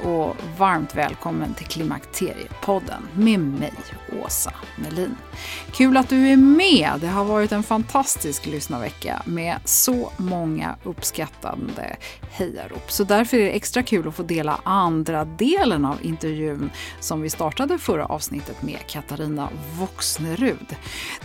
Och varmt välkommen till Klimakteriepodden med mig, Åsa Melin. Kul att du är med! Det har varit en fantastisk lyssnarvecka med så många uppskattande hejarop. Så därför är det extra kul att få dela andra delen av intervjun som vi startade förra avsnittet med Katarina Voxnerud.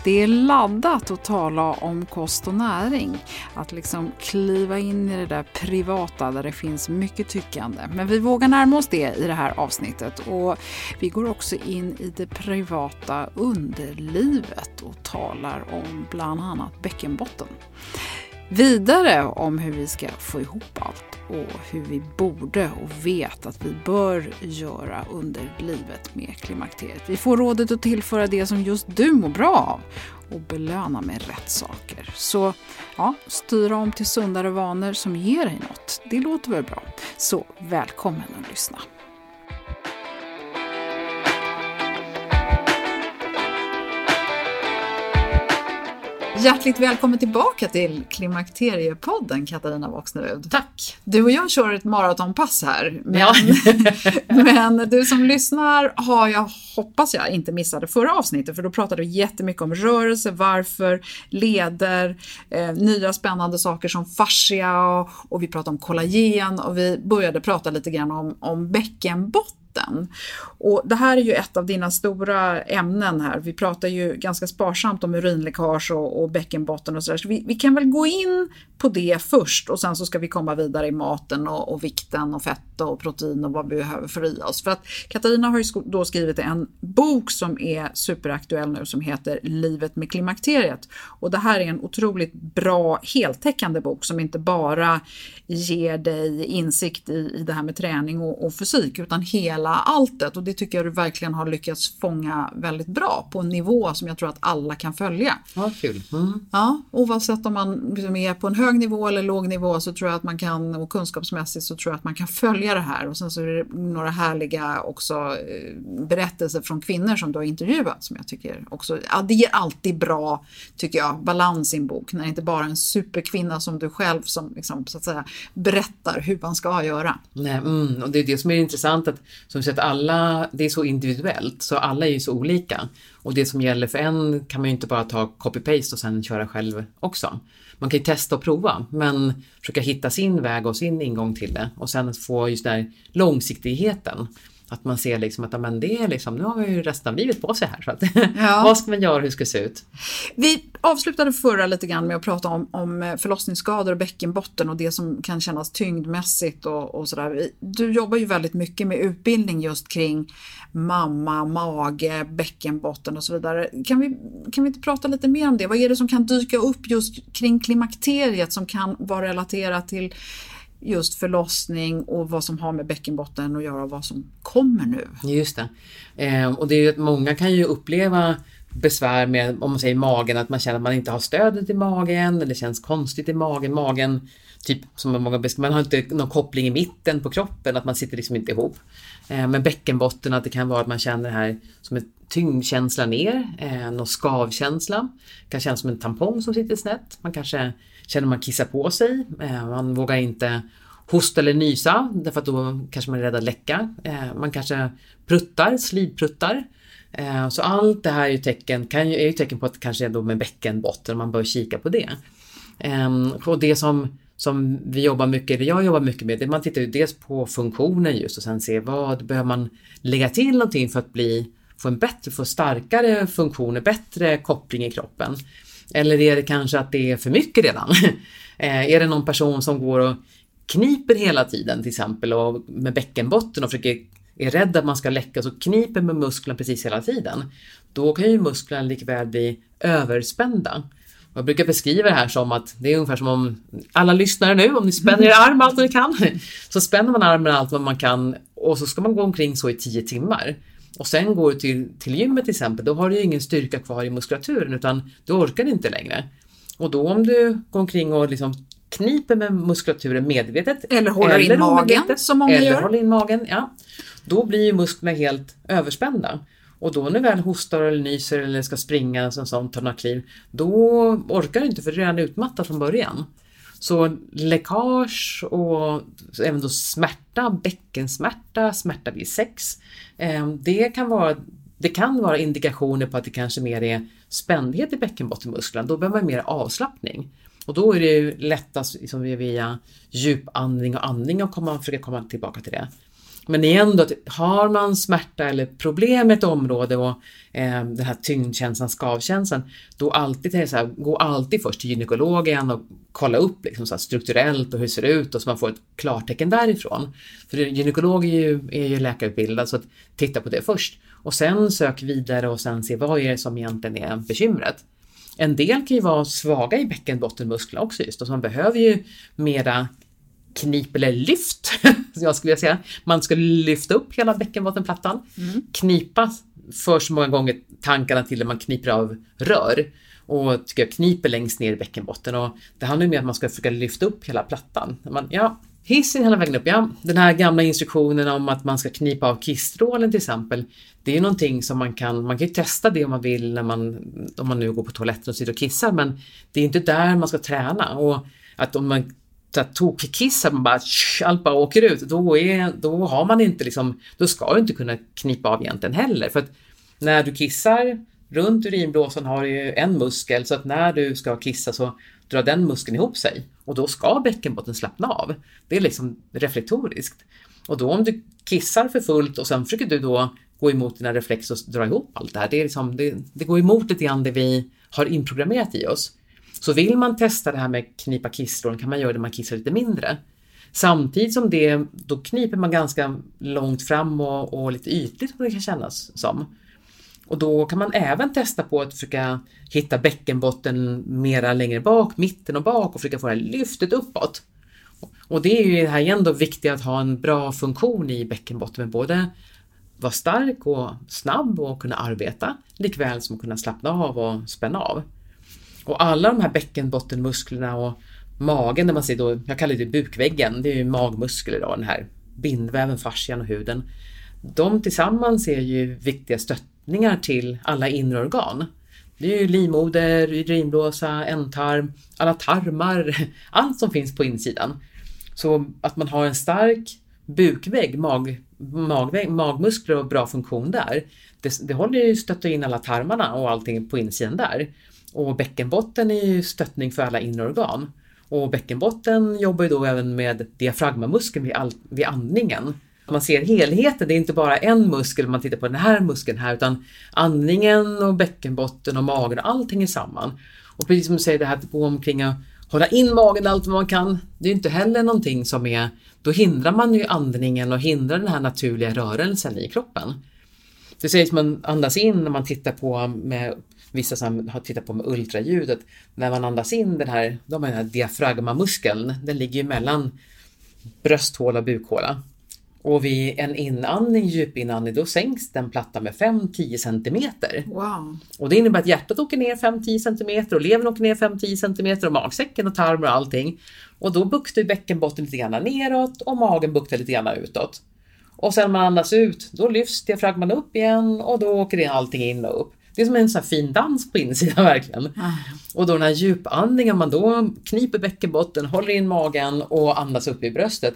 Det är laddat att tala om kost och näring. Att liksom kliva in i det där privata där det finns mycket tyckande. Men vi vågar närma oss det i det här avsnittet och vi går också in i det privata underlivet och talar om bland annat bäckenbotten. Vidare om hur vi ska få ihop allt och hur vi borde och vet att vi bör göra under livet med klimakteriet. Vi får rådet att tillföra det som just du mår bra av och belöna med rätt saker. Så ja, styra om till sundare vanor som ger dig något. Det låter väl bra? Så välkommen att lyssna. Hjärtligt välkommen tillbaka till Klimakteriepodden Katarina Voxnerud. Tack! Du och jag kör ett maratonpass här. Men, Ja. men du som lyssnar har jag, hoppas jag, inte missade förra avsnittet för då pratade vi jättemycket om rörelse, varför, leder, eh, nya spännande saker som fascia och, och vi pratade om kollagen och vi började prata lite grann om, om bäckenbotten. Och det här är ju ett av dina stora ämnen här. Vi pratar ju ganska sparsamt om urinläckage och, och bäckenbotten och sådär. Så vi, vi kan väl gå in på det först och sen så ska vi komma vidare i maten och, och vikten och fett och protein och vad vi behöver få i oss. För att Katarina har ju då skrivit en bok som är superaktuell nu som heter Livet med klimakteriet. Och det här är en otroligt bra heltäckande bok som inte bara ger dig insikt i, i det här med träning och, och fysik utan hela alltet och det tycker jag du verkligen har lyckats fånga väldigt bra på en nivå som jag tror att alla kan följa. Ja, kul. Mm. Ja, oavsett om man liksom är på en hög nivå eller låg nivå så tror jag att man kan, och kunskapsmässigt så tror jag att man kan följa det här. Och sen så är det några härliga också eh, berättelser från kvinnor som du har intervjuat som jag tycker också, ja det ger alltid bra, tycker jag, balans i en bok. När det inte bara är en superkvinna som du själv som liksom, så att säga berättar hur man ska göra. Nej, mm, och det är det som är intressant att så att alla, det är så individuellt så alla är ju så olika. Och det som gäller för en kan man ju inte bara ta copy-paste och sen köra själv också. Man kan ju testa och prova men försöka hitta sin väg och sin ingång till det och sen få just den här långsiktigheten. Att man ser liksom att men det är liksom, nu har vi ju resten av livet på sig här. Så att, Ja. vad ska man göra, hur ska det se ut? Vi avslutade förra lite grann med att prata om, om förlossningsskador och bäckenbotten och det som kan kännas tyngdmässigt och, och sådär. Du jobbar ju väldigt mycket med utbildning just kring mamma, mage, bäckenbotten och så vidare. Kan vi, kan vi inte prata lite mer om det? Vad är det som kan dyka upp just kring klimakteriet som kan vara relaterat till just förlossning och vad som har med bäckenbotten att göra och vad som kommer nu? Just det. Eh, och det är ju att många kan ju uppleva besvär med, om man säger magen, att man känner att man inte har stödet i magen eller det känns konstigt i magen. Magen, typ som många beskriver, man har inte någon koppling i mitten på kroppen, att man sitter liksom inte ihop. Eh, men bäckenbotten, att det kan vara att man känner det här som en tyngdkänsla ner, eh, någon skavkänsla. Det kan kännas som en tampong som sitter snett. Man kanske känner man kissar på sig. Eh, man vågar inte hosta eller nysa därför att då kanske man är rädd att läcka. Eh, man kanske pruttar, slidpruttar. Eh, så allt det här är ju tecken, kan ju, är ju tecken på att det kanske är då med bäckenbotten och man bör kika på det. Och det som, som vi jobbar mycket, eller jag jobbar mycket med, det man tittar ju dels på funktionen just och sen ser vad behöver man lägga till någonting för att bli, få en bättre, få starkare funktioner, bättre koppling i kroppen. Eller är det kanske att det är för mycket redan? Eh, är det någon person som går och kniper hela tiden till exempel och med bäckenbotten och försöker, är rädd att man ska läcka så kniper med musklerna precis hela tiden. Då kan ju musklerna likväl bli överspända. Och Jag brukar beskriva det här som att det är ungefär som om alla lyssnare nu, om ni spänner er arm allt vad ni kan, så spänner man armen allt vad man kan och så ska man gå omkring så i tio timmar. Och sen går du till, till gymmet till exempel, då har du ju ingen styrka kvar i muskulaturen utan du orkar inte längre. Och då om du går omkring och liksom kniper med muskulaturen medvetet Eller håller in magen, som många eller gör. håller in magen, ja. Då blir ju musklerna helt överspända. Och då när du väl hostar eller nyser eller ska springa som sånt, ta några kliv, då orkar du inte för du är redan utmattad från början. Så läckage och även då smärta, bäckensmärta, smärta vid sex, Ehm, det kan vara det kan vara indikationer på att det kanske mer är spändhet i bäckenbottenmusklerna. Då behöver man mer avslappning. Och då är det ju lättast liksom via djupandning och andning att komma, försöka komma tillbaka till det. Men igen då, typ, har man smärta eller problem med ett område och eh, den här tyngdkänslan, skavkänslan, då alltid är så här, gå alltid först till gynekologen och kolla upp liksom så här strukturellt och hur det ser ut och så man får ett klartecken därifrån. För gynekolog är ju, är ju läkarutbildad så att titta på det först. Och sen sök vidare och sen se vad är det som egentligen är bekymret. En del kan ju vara svaga i bäckenbottenmusklerna också just och så man behöver ju mera knip eller lyft, som jag skulle vilja säga. Man ska lyfta upp hela bäckenbottenplattan. Knipa för så många gånger tankarna till när man kniper av rör och tycker jag kniper längst ner i bäckenbotten och det handlar ju med att man ska försöka lyfta upp hela plattan. Man, ja, hissen hela vägen upp, ja. Den här gamla instruktionen om att man ska knipa av kistrålen till exempel. Det är ju någonting som man kan, man kan ju testa det om man vill när man, om man nu går på toaletten och sitter och kissar men det är inte där man ska träna och att om man tokkissar, man bara, tsch, allt bara åker ut, då, är, då har man inte liksom, då ska du inte kunna knipa av egentligen heller. För att när du kissar runt urinblåsan har du ju en muskel så att när du ska kissa så drar den muskeln ihop sig och då ska bäckenbotten slappna av. Det är liksom reflektoriskt. Och då om du kissar för fullt och sen försöker du då gå emot dina reflexer och dra ihop allt det här, det, är liksom, det, det går emot lite grann det vi har inprogrammerat i oss. Så vill man testa det här med knipa kisslåren kan man göra det när man kissar lite mindre. Samtidigt som det, då kniper man ganska långt fram och, och lite ytligt vad det kan kännas som. Och då kan man även testa på att försöka hitta bäckenbotten mera längre bak, mitten och bak och försöka få det här lyftet uppåt. Och det är ju här igen då viktigt att ha en bra funktion i bäckenbotten med både vara stark och snabb och kunna arbeta likväl som att kunna slappna av och spänna av. Och alla de här bäckenbottenmusklerna och magen, där man ser då, jag kallar det bukväggen, det är ju magmuskler då, den här bindväven, fascian och huden. De tillsammans är ju viktiga stöttningar till alla inre organ. Det är ju livmoder, urinblåsa, ändtarm, alla tarmar, allt som finns på insidan. Så att man har en stark bukvägg, mag, magvägg, magmuskler och bra funktion där, det, det håller ju stötta in alla tarmarna och allting på insidan där. Och bäckenbotten är ju stöttning för alla inre organ. Och bäckenbotten jobbar ju då även med diafragmamuskeln vid, all, vid andningen. Man ser helheten, det är inte bara en muskel man tittar på den här muskeln här utan andningen och bäckenbotten och magen, allting är samman. Och precis som du säger det här att gå omkring och hålla in magen allt vad man kan. Det är inte heller någonting som är, då hindrar man ju andningen och hindrar den här naturliga rörelsen i kroppen. Det sägs man andas in när man tittar på med vissa som har tittat på med ultraljudet. När man andas in den här, då har den här diafragmamuskeln, den ligger ju mellan brösthåla och bukhåla. Och vid en inandning, djupinandning, då sänks den platta med 5-10 centimeter. Wow. Och det innebär att hjärtat åker ner 5-10 centimeter och levern åker ner 5-10 centimeter och magsäcken och tarmar och allting. Och då buktar bäckenbotten lite grann neråt och magen buktar lite grann utåt. Och sen när man andas ut, då lyfts diafragman upp igen och då åker allting in och upp. Det är som en sån fin dans på insidan verkligen. Ah. Och då den här djupandningen, man då kniper bäckenbotten, håller in magen och andas upp i bröstet.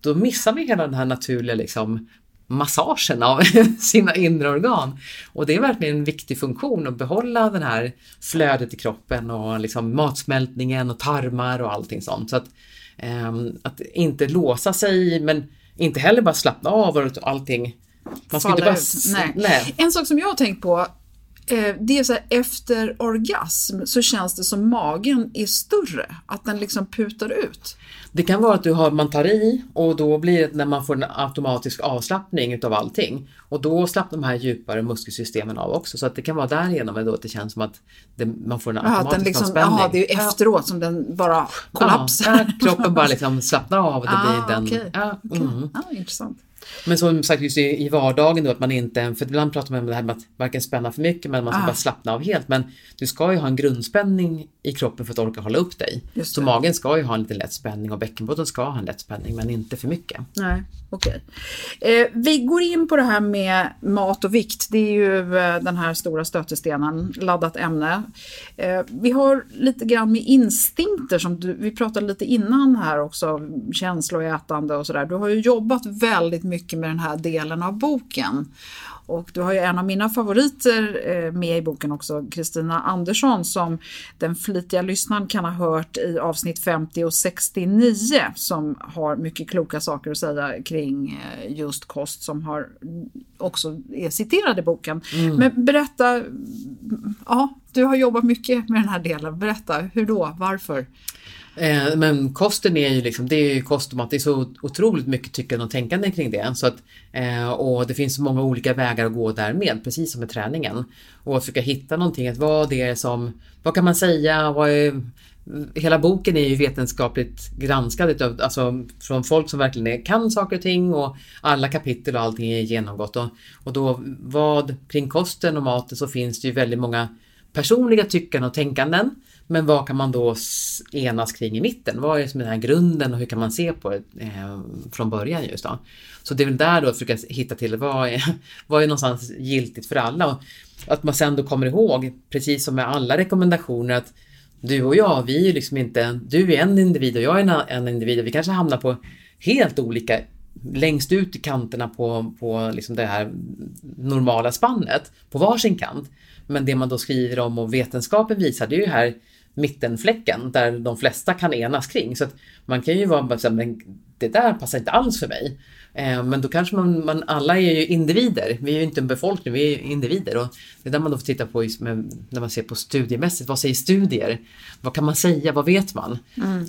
Då missar vi hela den här naturliga liksom, massagen av sina inre organ. Och det är verkligen en viktig funktion att behålla den här flödet i kroppen och liksom matsmältningen och tarmar och allting sånt. Så att, ehm, att inte låsa sig men inte heller bara slappna av och allting. Man ska inte bara... ut. Nej. En sak som jag har tänkt på eh, det är så här, efter orgasm så känns det som magen är större, att den liksom putar ut. Det kan vara att du har, man tar i och då blir det när man får en automatisk avslappning utav allting. Och då slappnar de här djupare muskelsystemen av också. Så att det kan vara därigenom då att det känns som att det, man får en Ja, automatisk den liksom, avspänning. aha, det är ju efteråt som den bara kollapsar. Ja, ja, kroppen bara liksom slappnar av och det Ah, blir den... okej. Ja, Okej. mm. Ja, intressant. Men som sagt just i, i vardagen då att man inte, för ibland pratar man om det här med att varken spänna för mycket men man ska Ah. bara slappna av helt. Men du ska ju ha en grundspänning i kroppen för att orka hålla upp dig. Just Så det. magen ska ju ha en liten lätt spänning och bäckenbotten ska ha en lätt spänning men inte för mycket. Nej, okej. Eh, vi går in på det här med mat och vikt. Det är ju eh, den här stora stötestenen, laddat ämne. Eh, vi har lite grann med instinkter som du, vi pratade lite innan här också, känsloätande och sådär. Du har ju jobbat väldigt mycket med den här delen av boken. Och du har ju en av mina favoriter eh, med i boken också, Kristina Andersson, som den flitiga lyssnaren kan ha hört i avsnitt 50 och 69, som har mycket kloka saker att säga kring eh, just kost, som har också är citerad i boken. Men berätta, ja, du har jobbat mycket med den här delen. Berätta, hur då? Varför? Eh, men kosten är ju liksom, det är ju kost och mat, det är så otroligt mycket tyckande och tänkande kring det. Så att, eh, och det finns så många olika vägar att gå därmed, precis som med träningen. Och att försöka hitta någonting, att vad det är som, vad kan man säga, vad är, Hela boken är ju vetenskapligt granskad utav, alltså från folk som verkligen är, kan saker och ting och alla kapitel och allting är genomgått. Och, och då vad kring kosten och maten så finns det ju väldigt många personliga tycken och tänkanden. Men vad kan man då enas kring i mitten? Vad är som den här grunden och hur kan man se på det eh, från början just då? Så det är väl där då att försöka hitta till vad är, vad är någonstans giltigt för alla? Och att man sen då kommer ihåg, precis som med alla rekommendationer, att du och jag, vi är ju liksom inte, du är en individ och jag är en, en individ och vi kanske hamnar på helt olika längst ut i kanterna på, på liksom det här normala spannet på varsin kant. Men det man då skriver om och vetenskapen visar det är ju här mittenfläcken där de flesta kan enas kring. Så att man kan ju vara så här, men det där passar inte alls för mig. Eh, men då kanske man, man, alla är ju individer. Vi är ju inte en befolkning, vi är ju individer. Och det är där man då får titta på med, när man ser på studiemässigt. Vad säger studier? Vad kan man säga? Vad vet man?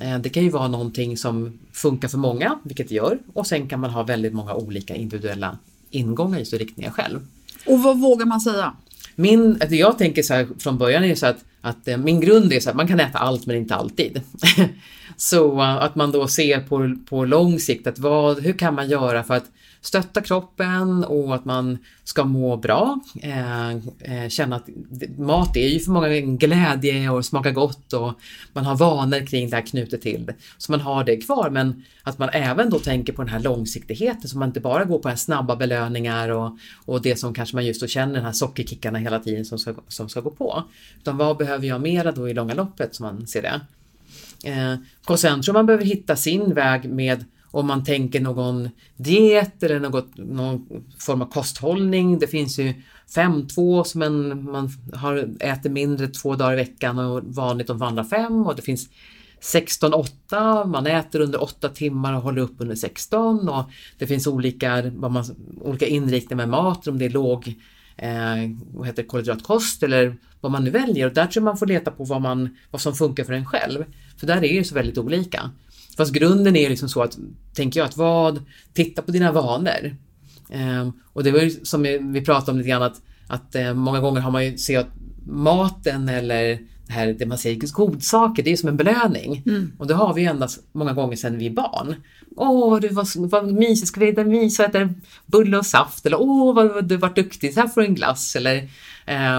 Eh, det kan ju vara någonting som funkar för många, vilket det gör. Och sen kan man ha väldigt många olika individuella ingångar och riktningar själv. Och vad vågar man säga? Min, alltså jag tänker så här från början är så att, att eh, min grund är så att man kan äta allt men inte alltid. så eh, att man då ser på, på lång sikt att vad, hur kan man göra för att stötta kroppen och att man ska må bra. Eh, eh känna att mat är ju för många en glädje och smakar gott och man har vanor kring det här knutet till det. Så man har det kvar men att man även då tänker på den här långsiktigheten så man inte bara går på här snabba belöningar och, och det som kanske man just då känner, den här sockerkickarna hela tiden som ska, som ska gå på. Utan vad behöver jag mera då i långa loppet som man ser det. Eh, och sen tror jag man behöver hitta sin väg med om man tänker någon diet eller något, någon form av kosthållning. Det finns ju 5-2 som en, man har, äter mindre två dagar i veckan och vanligt att vandra fem och det finns 16-8, man äter under 8 timmar och håller upp under 16 och det finns olika, vad man, olika inriktningar med mat, om det är låg eh, vad heter, kolhydratkost eller vad man nu väljer. Och där tror jag man får leta på vad, man, vad som funkar för en själv. För där är det ju så väldigt olika. Fast grunden är liksom så att, tänker jag, att vad, titta på dina vanor. Eh, och det var ju som vi pratade om lite grann att, att eh, många gånger har man ju sett maten eller det, här, det man säger godsaker, det är som en belöning. Mm. Och det har vi ju endast många gånger sedan vi är barn. Åh, du var, vad mysigt, ska vi äta mys och äta bulle och saft? Eller åh, vad du var duktig, så här får du en glass. Eller,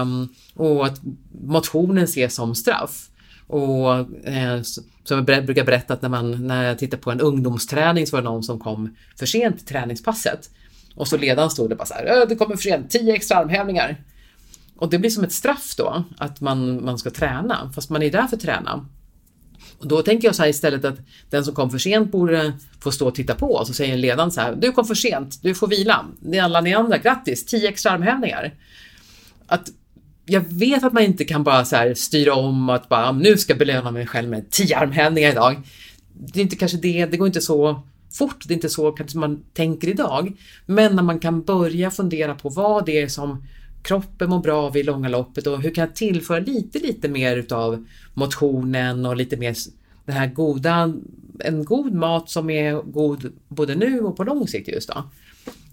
um, och att motionen ses som straff. Och eh, som jag brukar berätta att när, man, när jag tittar på en ungdomsträning så var det någon som kom för sent till träningspasset. Och så ledaren stod och bara så här, du kommer för sent, 10 extra armhävningar. Och det blir som ett straff då, att man, man ska träna, fast man är där för att träna. Och då tänker jag så här istället att den som kom för sent borde få stå och titta på. Och så säger ledaren så här, du kom för sent, du får vila. Ni alla ni andra, grattis, 10 extra armhävningar. Att jag vet att man inte kan bara så här styra om att bara, ah, nu ska jag belöna mig själv med 10 armhävningar idag. Det är inte kanske det, det går inte så fort, det är inte så kanske man tänker idag. Men när man kan börja fundera på vad det är som kroppen mår bra av i långa loppet och hur kan jag tillföra lite, lite mer utav motionen och lite mer den här goda, en god mat som är god både nu och på lång sikt just då.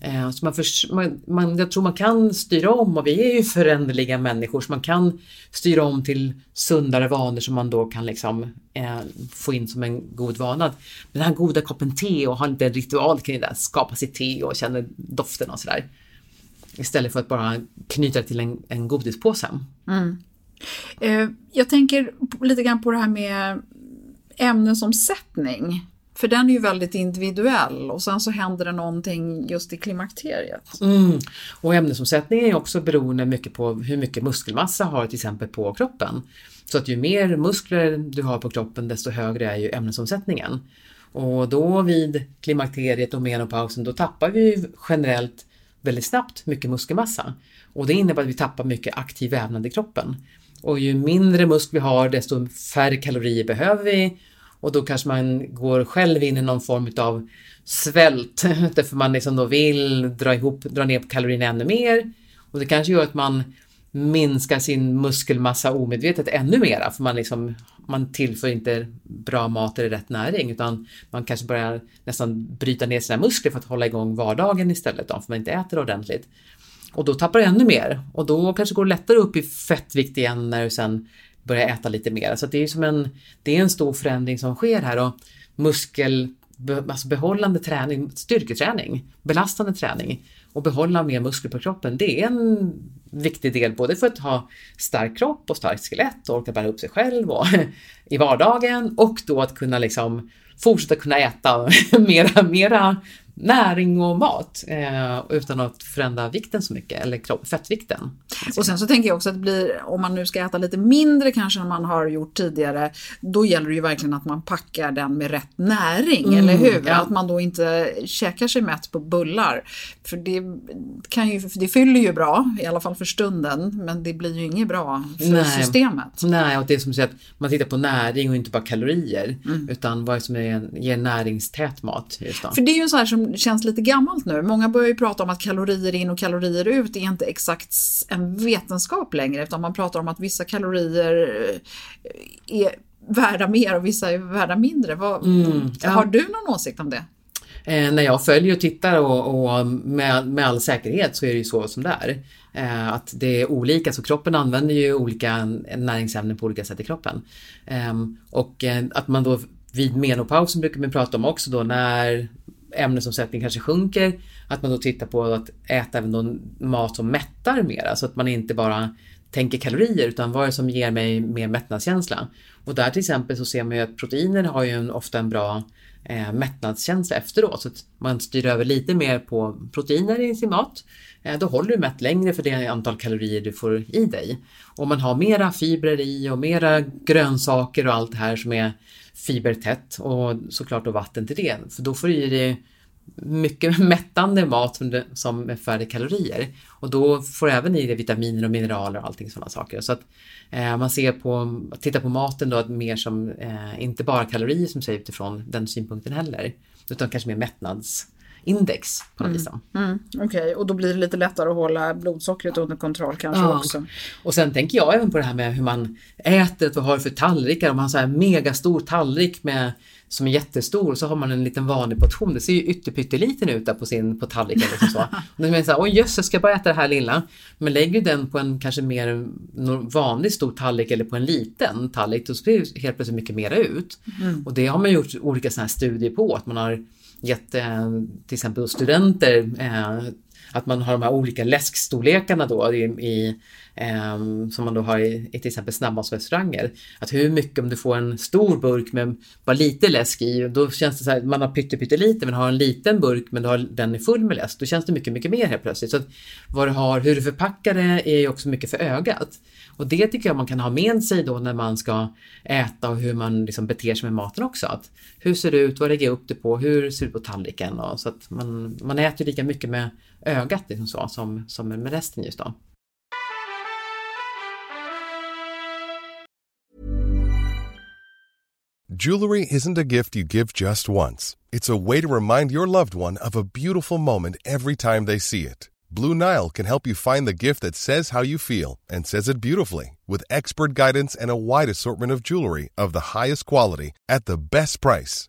Eh, så man, för, man, man, jag tror man kan styra om och vi är ju föränderliga människor så man kan styra om till sundare vanor som man då kan liksom eh, få in som en god vana. Den här goda koppen te och ha en ritual kring det, skapa sitt te och känna doften och sådär. Istället för att bara knyta det till en, en godispåse. Mm. Eh, jag tänker lite grann på det här med ämnesomsättning. För den är ju väldigt individuell och sen så händer det någonting just i klimakteriet. Mm. Och ämnesomsättningen är också beroende mycket på hur mycket muskelmassa har till exempel på kroppen. Så att ju mer muskler du har på kroppen desto högre är ju ämnesomsättningen. Och då vid klimakteriet och menopausen då tappar vi generellt väldigt snabbt mycket muskelmassa. Och det innebär att vi tappar mycket aktiv vävnad i kroppen. Och ju mindre muskler vi har desto färre kalorier behöver vi och då kanske man går själv in i någon form av svält därför man liksom då vill dra, ihop, dra ner på kalorierna ännu mer. Och det kanske gör att man minskar sin muskelmassa omedvetet ännu mera för man, liksom, man tillför inte bra mat eller rätt näring utan man kanske börjar nästan bryta ner sina muskler för att hålla igång vardagen istället då, för man inte äter ordentligt. Och då tappar du ännu mer och då kanske går det lättare upp i fettvikt igen när du sen börjar äta lite mer. Så det är som en, det är en stor förändring som sker här och muskel, alltså behållande träning, styrketräning, belastande träning och behålla mer muskler på kroppen, det är en viktig del både för att ha stark kropp och starkt skelett och orka bära upp sig själv och, i vardagen och då att kunna liksom fortsätta kunna äta mera, mera näring och mat eh, utan att förändra vikten så mycket, eller kropp, fettvikten. Och sen så tänker jag också att det blir, om man nu ska äta lite mindre kanske än man har gjort tidigare, då gäller det ju verkligen att man packar den med rätt näring, mm, eller hur? Ja. Att man då inte käkar sig mätt på bullar. För det, kan ju, det fyller ju bra, i alla fall för stunden, men det blir ju inget bra för Nej. systemet. Nej, och det är som att man tittar på näring och inte bara kalorier, mm. utan vad som är, ger näringstät mat. För det är ju så här som känns lite gammalt nu. Många börjar ju prata om att kalorier in och kalorier ut är inte exakt en vetenskap längre utan man pratar om att vissa kalorier eh, är värda mer och vissa är värda mindre. Vad, mm, ja. Har du någon åsikt om det? Eh, när jag följer och tittar och, och med, med, all säkerhet så är det ju så som det är. Eh, att det är olika, så kroppen använder ju olika näringsämnen på olika sätt i kroppen. Eh, och att man då vid menopausen brukar man prata om också då när ämnesomsättning kanske sjunker, att man då tittar på att äta även mat som mättar mera så att man inte bara tänker kalorier utan vad är det som ger mig mer mättnadskänsla? Och där till exempel så ser man ju att proteiner har ju en, ofta en bra eh, mättnadskänsla efteråt så att man styr över lite mer på proteiner i sin mat. Eh, då håller du mätt längre för det antal kalorier du får i dig. Om man har mera fibrer i och mera grönsaker och allt det här som är fibertätt och såklart då vatten till det. För då får du i dig mycket mättande mat som, det, som är färre kalorier. Och då får du även i dig vitaminer och mineraler och allting sådana saker. Så att eh, man ser på, tittar på maten då mer som, eh, inte bara kalorier som säger utifrån den synpunkten heller, utan kanske mer mättnads index på något vis. Mm, Okej, okay. och då blir det lite lättare att hålla blodsockret under kontroll kanske ja. också. Och sen tänker jag även på det här med hur man äter, vad har för tallrikar, om man har så här megastor tallrik med som är jättestor så har man en liten vanlig portion. Det ser ju ytterpytteliten ut där på sin på tallriken. Liksom så. Och så här, oj jösses, ska jag bara äta det här lilla? Men lägger du den på en kanske mer vanlig stor tallrik eller på en liten tallrik, då ser det helt plötsligt mycket mera ut. Mm. Och det har man gjort olika sådana här studier på, att man har gett till exempel studenter eh, att man har de här olika läskstorlekarna då i, i eh, som man då har i, i till exempel snabbmatsrestauranger. Att hur mycket, om du får en stor burk med bara lite läsk i, då känns det så här, man har pyttelite men har en liten burk men du har, den är full med läsk, då känns det mycket, mycket mer helt plötsligt. Så att vad du har, hur du förpackar det är ju också mycket för ögat. Och det tycker jag man kan ha med sig då när man ska äta och hur man liksom beter sig med maten också. Att hur ser det ut, vad lägger jag upp det på, hur ser det ut på tallriken? Och så att man, man äter lika mycket med ögat liksom så, som, som med resten just då. Jewelry isn't a gift you give just once. It's a way to remind your loved one of a beautiful moment every time they see it. Blue Nile can help you find the gift that says how you feel and says it beautifully with expert guidance and a wide assortment of jewelry of the highest quality at the best price.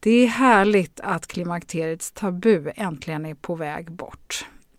Det är härligt att klimakteriets tabu äntligen är på väg bort.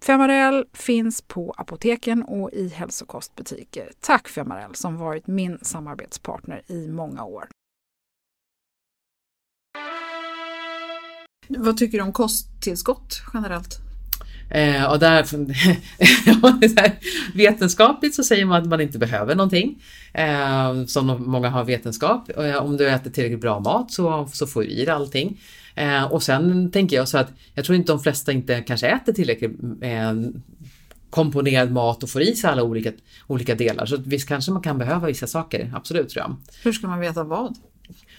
Femarel finns på apoteken och i hälsokostbutiker. Tack Femarel som varit min samarbetspartner i många år. Vad tycker du om kosttillskott generellt? Eh, och där, vetenskapligt så säger man att man inte behöver någonting. Eh, som många har vetenskap. Eh, om du äter tillräckligt bra mat så, så får du i dig allting. Eh, och sen tänker jag så att jag tror inte de flesta inte kanske äter tillräckligt eh, komponerad mat och får i sig alla olika, olika delar. Så visst kanske man kan behöva vissa saker, absolut tror jag. Hur ska man veta vad?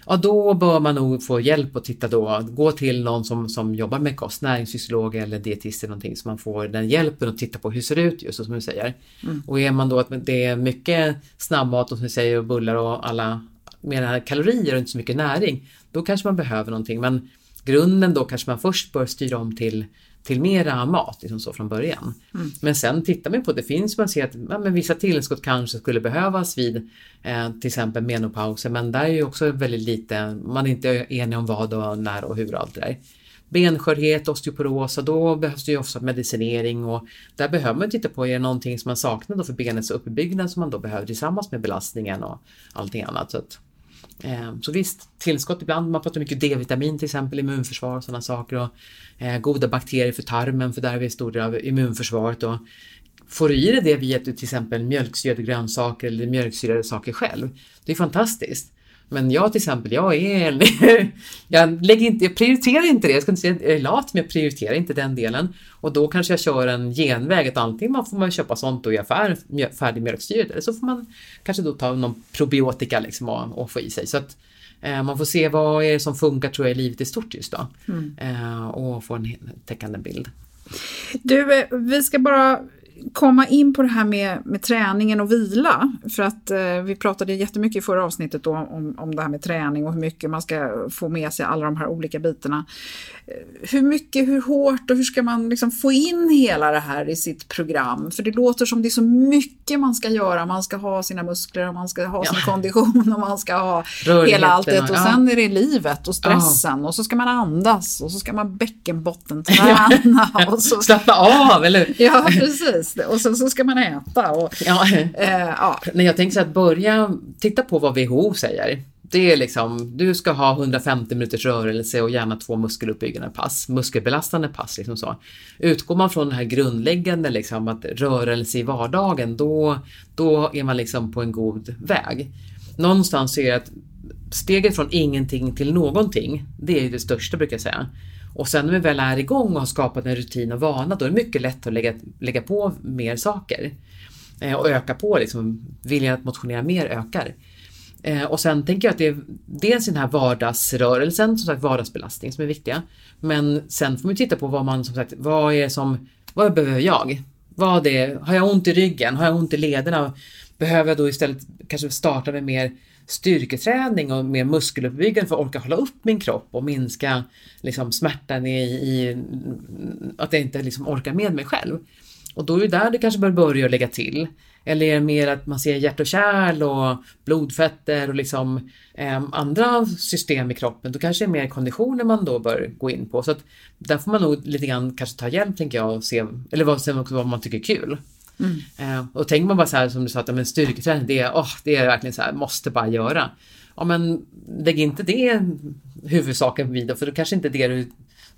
Ja, då bör man nog få hjälp och titta då, gå till någon som, som jobbar med kost, näringsfysiolog eller dietist eller någonting, så man får den hjälpen att titta på hur ser det ut just som du säger. Mm. Och är man då att det är mycket snabbmat och som du säger och bullar och alla mer kalorier och inte så mycket näring, då kanske man behöver någonting. Men grunden då kanske man först bör styra om till till mera mat liksom så från början. Mm. Men sen tittar man på det finns man ser att ja, men vissa tillskott kanske skulle behövas vid eh, till exempel menopauser men där är ju också väldigt lite, man är inte enig om vad och när och hur och allt det där. Benskörhet, osteoporos, då behövs det ju ofta medicinering och där behöver man titta på, är det någonting som man saknar då för benets uppbyggnad som man då behöver tillsammans med belastningen och allting annat. Så att, Eh, så visst, tillskott ibland, man pratar mycket D-vitamin till exempel, immunförsvar och sådana saker och eh, goda bakterier för tarmen för där har vi stor del av immunförsvaret och får du i dig det via till exempel mjölksyrade grönsaker eller mjölksyrade saker själv, det är fantastiskt. Men jag till exempel, jag är jag, lägger inte, jag prioriterar inte det. Jag ska inte säga jag är lat, men jag prioriterar inte den delen. Och då kanske jag kör en genväg, att antingen får man köpa sånt och i affär, färdig mjölksyrat, eller så får man kanske då ta någon probiotika liksom och, och få i sig. Så att eh, man får se vad är det som funkar tror jag i livet i stort just då. Mm. Eh, och få en täckande bild. Du, eh, vi ska bara komma in på det här med, med träningen och vila. För att eh, vi pratade jättemycket i förra avsnittet då om, om det här med träning och hur mycket man ska få med sig alla de här olika bitarna. Eh, hur mycket, hur hårt och hur ska man liksom få in hela det här i sitt program? För det låter som det är så mycket man ska göra. Man ska ha sina muskler och man ska ha sin kondition och man ska ha hela allt det. Och sen är det livet och stressen ja. och så ska man andas och så ska man bäckenbottenträna. ja. och så... Slappna av, eller Ja, precis det. Och sen så ska man äta. Och, ja. Eh, ja. Nej, jag tänker så att börja titta på vad WHO säger. Det är liksom, du ska ha 150 minuters rörelse och gärna två muskeluppbyggande pass, muskelbelastande pass. Liksom så. Utgår man från det här grundläggande, liksom, att rörelse i vardagen, då, då är man liksom på en god väg. Någonstans är det att steget från ingenting till någonting, det är det största brukar jag säga. Och sen när vi väl är igång och har skapat en rutin och vana, då är det mycket lätt att lägga, lägga på mer saker. Eh, och öka på, liksom, viljan att motionera mer ökar. Eh, och sen tänker jag att det är dels den här vardagsrörelsen, som sagt vardagsbelastning som är viktiga. Men sen får man titta på vad man, som sagt, vad är som, vad behöver jag? Vad är, har jag ont i ryggen? Har jag ont i lederna? Behöver jag då istället kanske starta med mer styrketräning och mer muskeluppbyggande för att orka hålla upp min kropp och minska liksom, smärtan i, i att jag inte liksom, orkar med mig själv. Och då är det där du kanske bör börja lägga till. Eller är det mer att man ser hjärt och kärl och blodfetter och liksom eh, andra system i kroppen, då kanske det är mer konditioner man då bör gå in på. Så att där får man nog lite grann kanske ta hjälp tänker jag och se, eller vad, vad man tycker är kul. Mm. Eh, och tänker man bara så här som du sa, att men styrketräning det är, oh, det är verkligen så här, måste bara göra. Ja men lägg inte det huvudsaken vid då, för då kanske inte det du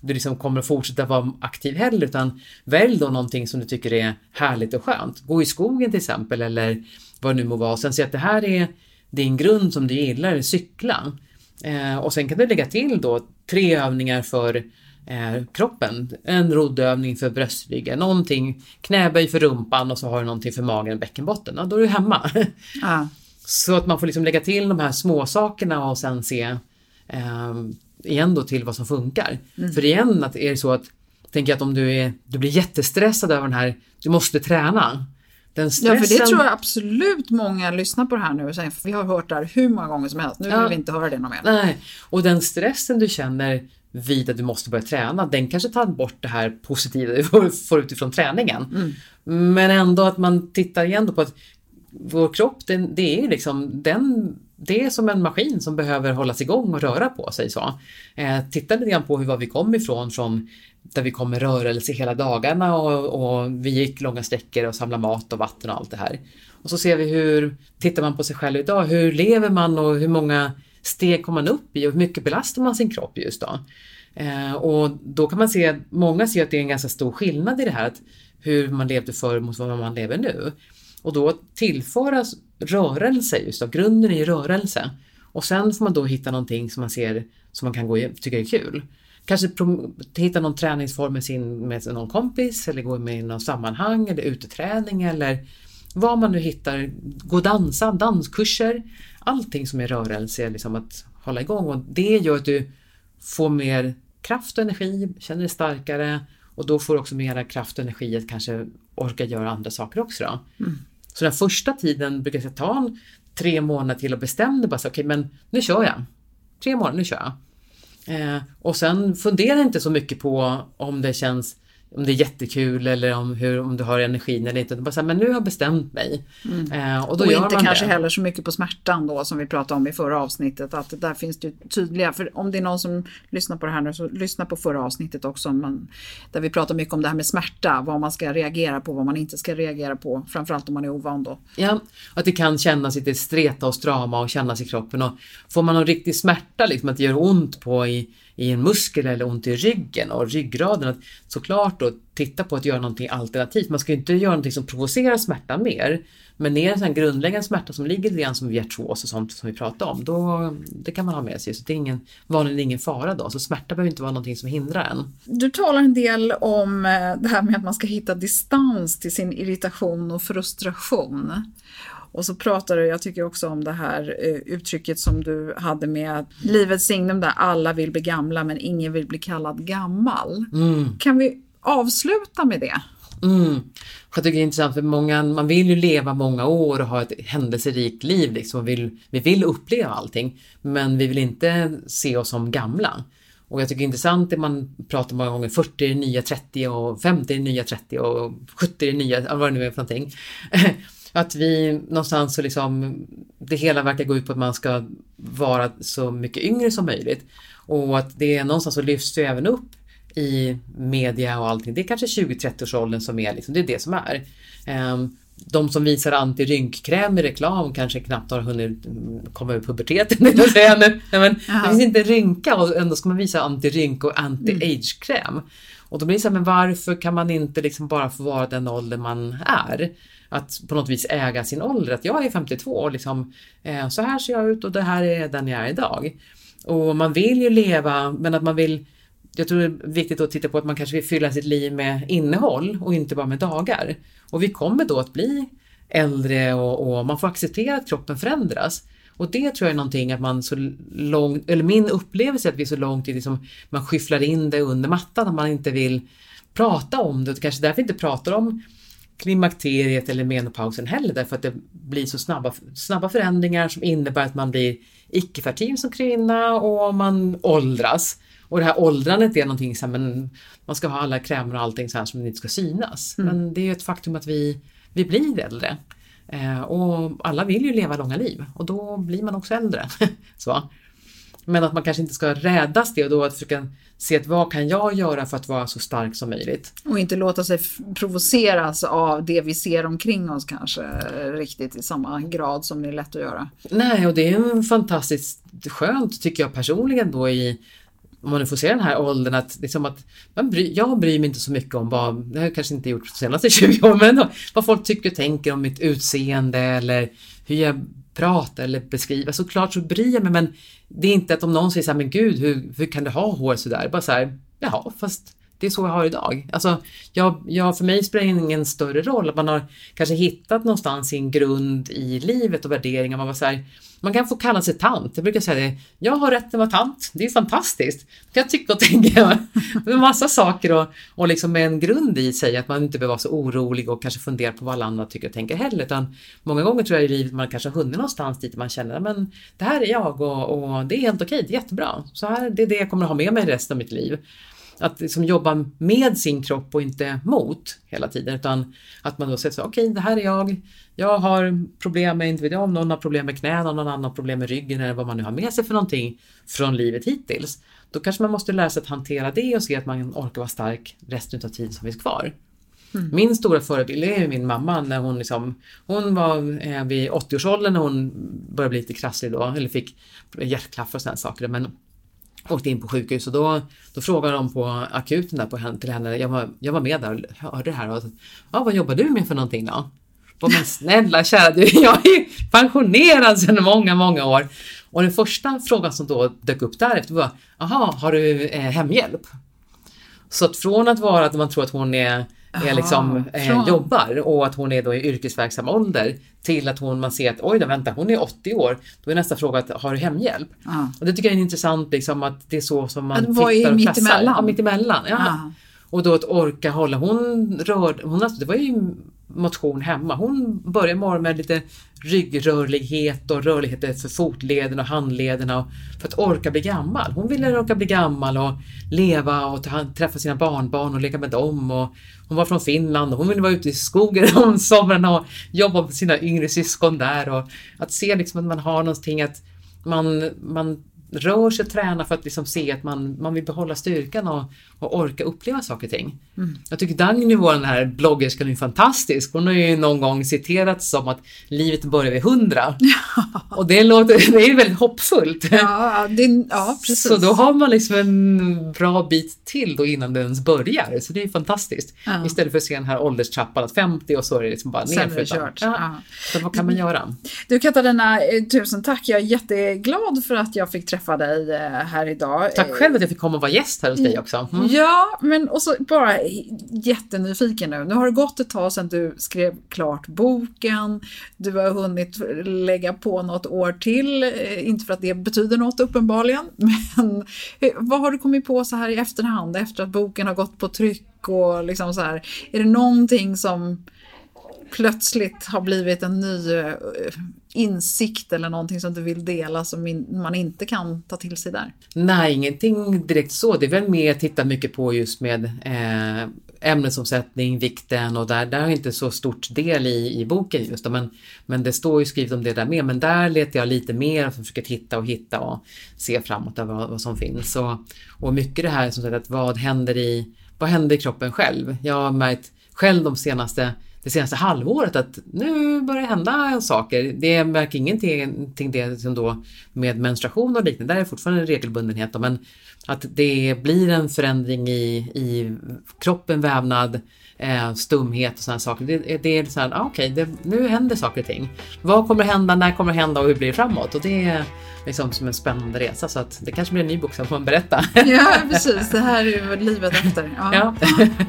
du liksom kommer att fortsätta vara aktiv heller utan välj då någonting som du tycker är härligt och skönt. Gå i skogen till exempel eller vad det nu må vara. Sen se att det här är din grund som du gillar, cykla. Eh, och sen kan du lägga till då tre övningar för eh, kroppen. En roddövning för bröstryggen, någonting, knäböj för rumpan och så har du någonting för magen och bäckenbotten. Ja, då är du hemma. Ah. Så att man får liksom lägga till de här små sakerna och sen se eh, igen då till vad som funkar. Mm. För igen, att är det så att Tänk att om du, är, du blir jättestressad över den här, du måste träna. Den stressen... Ja, för det tror jag absolut många lyssnar på det här nu och säger, vi har hört det här hur många gånger som helst, nu vill vi inte höra det någon mer. Nej, och den stressen du känner vid att du måste börja träna, den kanske tar bort det här positiva du får utifrån träningen. Mm. Men ändå att man tittar igen på att vår kropp, den, det är liksom den det är som en maskin som behöver hållas igång och röra på sig. Så. Eh, titta lite grann på hur var vi kom ifrån, från där vi kom med rörelse hela dagarna och, och vi gick långa sträckor och samlade mat och vatten och allt det här. Och så ser vi hur, tittar man på sig själv idag, hur lever man och hur många steg kommer man upp i och hur mycket belastar man sin kropp just då? Eh, och då kan man se, många ser att det är en ganska stor skillnad i det här, att hur man levde förr mot vad man lever nu. Och då tillföras rörelse just då, grunden är ju rörelse. Och sen får man då hitta någonting som man ser som man kan gå tycka är kul. Kanske hitta någon träningsform med, sin, med någon kompis eller gå med i någon sammanhang eller uteträning eller vad man nu hittar. Gå och dansa, danskurser. Allting som är rörelse, liksom att hålla igång och det gör att du får mer kraft och energi, känner dig starkare och då får du också mera kraft och energi att kanske orka göra andra saker också. Mm. Så den första tiden brukar jag ta en tre månader till och bestämde bara så okej okay, men nu kör jag. Tre månader, nu kör jag. Eh, och sen fundera inte så mycket på om det känns om det är jättekul eller om, hur, om du har energin eller inte. Bara så här, men nu har jag bestämt mig. Eh, och då och gör inte man kanske det. heller så mycket på smärtan då som vi pratade om i förra avsnittet. Att där finns det tydliga, för om det är någon som lyssnar på det här nu så lyssna på förra avsnittet också. Men, där vi pratar mycket om det här med smärta, vad man ska reagera på, vad man inte ska reagera på. Framförallt om man är ovan då. Ja, att det kan kännas lite streta och strama och kännas i kroppen. Och får man någon riktig smärta, liksom att det gör ont på i, i en muskel eller ont i ryggen och ryggraden, att såklart då titta på att göra någonting alternativt. Man ska ju inte göra någonting som provocerar smärtan mer. Men är det en sån här grundläggande smärta som ligger lite grann som hjärtros och sånt som vi pratade om, då det kan man ha med sig. Så det är ingen, vanligen ingen fara då. Så smärta behöver inte vara någonting som hindrar en. Du talar en del om eh, det här med att man ska hitta distans till sin irritation och frustration. Och så pratar du, jag tycker också om det här eh, uttrycket som du hade med livets signum där alla vill bli gamla men ingen vill bli kallad gammal. Kan vi avsluta med det? Mm. Jag tycker det är intressant för många, man vill ju leva många år och ha ett händelserikt liv. Liksom. vill, vi vill uppleva allting, men vi vill inte se oss som gamla. Och jag tycker det är intressant det man pratar många gånger, 40 är det nya 30 och 50 är det nya 30 och 70 är det nya, vad det nu är för någonting. Att vi någonstans så liksom, det hela verkar gå ut på att man ska vara så mycket yngre som möjligt. Och att det är någonstans så lyfts det även upp i media och allting. Det är kanske 20-30-årsåldern som är liksom, det är det som är. Ehm, de som visar antirynkkräm i reklam kanske knappt har hunnit mm, komma ur puberteten. jag säga nu. Nej, men det finns inte rynka och ändå ska man visa antirynk och anti-age-kräm. Och då blir det så här, men varför kan man inte liksom bara få vara den ålder man är? Att på något vis äga sin ålder. Att jag är 52 och liksom, eh, så här ser jag ut och det här är den jag är idag. Och man vill ju leva, men att man vill jag tror det är viktigt att titta på att man kanske vill fylla sitt liv med innehåll och inte bara med dagar. Och vi kommer då att bli äldre och, och man får acceptera att kroppen förändras. Och det tror jag är någonting att man så långt, eller min upplevelse är att vi är så långt tid liksom, man skyfflar in det under mattan, att man inte vill prata om det. Och kanske därför inte pratar om klimakteriet eller menopausen heller, därför att det blir så snabba, snabba förändringar som innebär att man blir icke-fertil som kvinna och man åldras. Och det här åldrandet är någonting så här, men man ska ha alla krämer och allting så här som inte ska synas. Men det är ju ett faktum att vi, vi blir äldre. Eh, och alla vill ju leva långa liv och då blir man också äldre. så. Men att man kanske inte ska rädas det och då att försöka se att vad kan jag göra för att vara så stark som möjligt. Och inte låta sig provoceras av det vi ser omkring oss kanske riktigt i samma grad som det är lätt att göra. Nej, och det är en fantastiskt skönt tycker jag personligen då i om man nu får se den här åldern att, liksom att man bry, jag bryr mig inte så mycket om vad, det har jag kanske inte gjort de senaste 20 åren, men ändå, vad folk tycker och tänker om mitt utseende eller hur jag prata eller beskriva. Såklart så bryr jag mig men det är inte att om någon säger så här, men gud hur, hur kan du ha hår sådär? Bara så här, jaha fast det är så jag har idag. Alltså, jag, jag, för mig spelar det ingen större roll att man har kanske hittat någonstans sin grund i livet och värderingar. Man, var så här, man kan få kalla sig tant. Jag brukar säga det, jag har rätt att vara tant. Det är fantastiskt. Det kan jag tycka och tänka. Med massa saker och, och liksom med en grund i sig att man inte behöver vara så orolig och kanske fundera på vad alla andra tycker och tänker heller. Utan många gånger tror jag i livet man kanske har hunnit någonstans dit man känner men det här är jag och, och det är helt okej, det är jättebra. Så här, det är det jag kommer att ha med mig resten av mitt liv att liksom jobba med sin kropp och inte mot hela tiden utan att man då säger så okej okay, det här är jag, jag har problem med, inte vet jag om någon har problem med knäna, någon annan har problem med ryggen eller vad man nu har med sig för någonting från livet hittills. Då kanske man måste lära sig att hantera det och se att man orkar vara stark resten av tiden som finns kvar. Mm. Min stora förebild är min mamma när hon liksom, hon var eh, vid 80-årsåldern när hon började bli lite krasslig då, eller fick hjärtklaffar och sådana saker. Men åkte in på sjukhus och då, då frågade de på akuten där på henne, till henne, jag var, jag var med där och hörde det här och ja, vad jobbar du med för någonting då? Och men snälla kära du, jag är ju pensionerad sedan många, många år. Och den första frågan som då dök upp därefter var, jaha, har du eh, hemhjälp? Så att från att vara att man tror att hon är är liksom, eh, jobbar och att hon är då i yrkesverksam ålder till att hon, man ser att oj då vänta hon är 80 år. Då är nästa fråga att har du hemhjälp? Ja. Och det tycker jag är intressant liksom att det är så som man tittar och mittemellan. klassar. Ja, mittemellan. Ja. Ja. Och då att orka hålla, hon rörde, hon, alltså, det var ju motion hemma. Hon börjar morgonen med lite ryggrörlighet och rörlighet för fotleden och handlederna för att orka bli gammal. Hon ville orka bli gammal och leva och träffa sina barnbarn och leka med dem. Och hon var från Finland och hon ville vara ute i skogen om somrarna och jobba med sina yngre syskon där och att se liksom att man har någonting att man, man rör sig och tränar för att liksom se att man, man vill behålla styrkan och, och orka uppleva saker och ting. Mm. Jag tycker Dagny, vår här bloggerskan, är fantastisk. Hon har ju någon gång citerats som att livet börjar vid hundra. Ja. Och det, låter, det är väldigt hoppfullt. Ja, det, ja, precis. Så då har man liksom en bra bit till då innan det ens börjar. Så det är fantastiskt. Ja. Istället för att se den här ålderstrappan att 50 och så är det liksom bara nerför. Ja. ja. Så vad kan man göra? Du Katarina, eh, tusen tack. Jag är jätteglad för att jag fick träffa dig eh, här idag. Tack själv att jag fick komma och vara gäst här hos dig också. Mm. Ja, men och så bara jättenyfiken nu. Nu har det gått ett tag sedan du skrev klart boken. Du har hunnit lägga på något år till. Eh, inte för att det betyder något uppenbarligen. Men vad har du kommit på så här i efterhand efter att boken har gått på tryck och liksom så här. Är det någonting som plötsligt har blivit en ny eh, insikt eller någonting som du vill dela som man inte kan ta till sig där? Nej, ingenting direkt så. Det är väl mer att titta mycket på just med eh, ämnesomsättning, vikten och där, där har jag inte så stort del i, i boken just då, men, men det står ju skrivet om det där med. Men där letar jag lite mer och försöker titta och hitta och se framåt vad, vad som finns. Och, och mycket det här som sagt att vad händer i, vad händer i kroppen själv? Jag har märkt själv de senaste det senaste halvåret att nu börjar det hända saker. Det märker ingenting det som då med menstruation och liknande, där är det fortfarande en regelbundenhet. Men att det blir en förändring i, i kroppen, vävnad, eh, stumhet och sådana saker. Det, det är så här, ah, okej, okay, nu händer saker och ting. Vad kommer hända, när kommer det hända och hur blir det framåt? Och det är liksom som en spännande resa så att det kanske blir en ny bok som får man berätta. Ja, precis. Det här är ju livet efter. Ja, ja.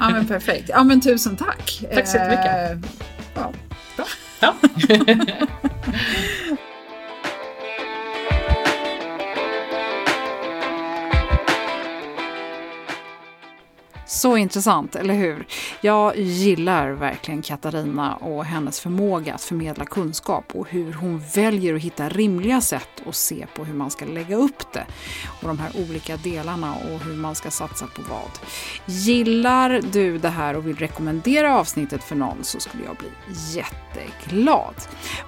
ja men perfekt. Ja, men tusen tack. Tack så jättemycket. Eh, ja. Bra. Ja. Så intressant, eller hur? Jag gillar verkligen Katarina och hennes förmåga att förmedla kunskap och hur hon väljer att hitta rimliga sätt och se på hur man ska lägga upp det och de här olika delarna och hur man ska satsa på vad. Gillar du det här och vill rekommendera avsnittet för någon så skulle jag bli jätteglad.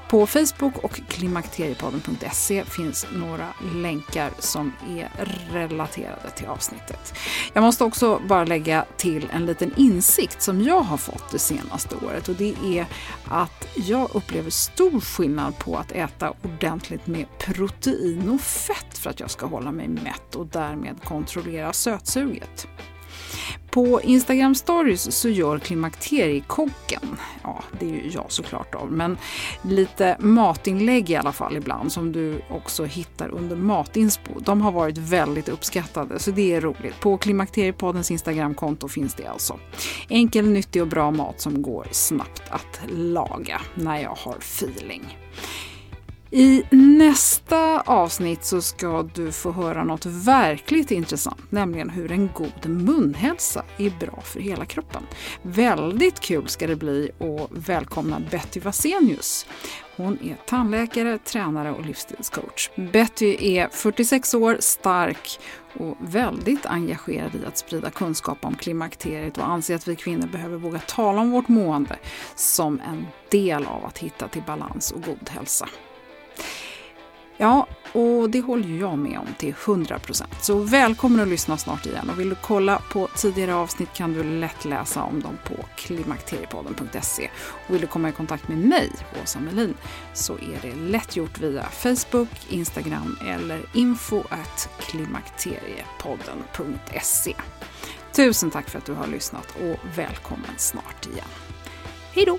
På Facebook och klimakteriepodden.se finns några länkar som är relaterade till avsnittet. Jag måste också bara lägga till en liten insikt som jag har fått det senaste året och det är att jag upplever stor skillnad på att äta ordentligt med protein protein och fett för att jag ska hålla mig mätt och därmed kontrollera sötsuget. På Instagram stories så gör klimakteriekocken, ja det är ju jag såklart då, men lite matinlägg i alla fall ibland som du också hittar under Matinspo. De har varit väldigt uppskattade så det är roligt. På Klimakteriepoddens Instagramkonto finns det alltså. Enkel, nyttig och bra mat som går snabbt att laga när jag har feeling. I nästa avsnitt så ska du få höra något verkligt intressant, nämligen hur en god munhälsa är bra för hela kroppen. Väldigt kul ska det bli att välkomna Betty Vasenius. Hon är tandläkare, tränare och livsstilscoach. Betty är 46 år, stark och väldigt engagerad i att sprida kunskap om klimakteriet och anser att vi kvinnor behöver våga tala om vårt mående som en del av att hitta till balans och god hälsa. Ja, och det håller ju jag med om till 100%. Så välkommen att lyssna snart igen. Och vill du kolla på tidigare avsnitt kan du lätt läsa om dem på klimakteriepodden.se. Och vill du komma i kontakt med mig, Åsa Melin, så är det lätt gjort via Facebook, Instagram eller info klimakteriepodden.se. Tusen tack för att du har lyssnat och välkommen snart igen. Hej då!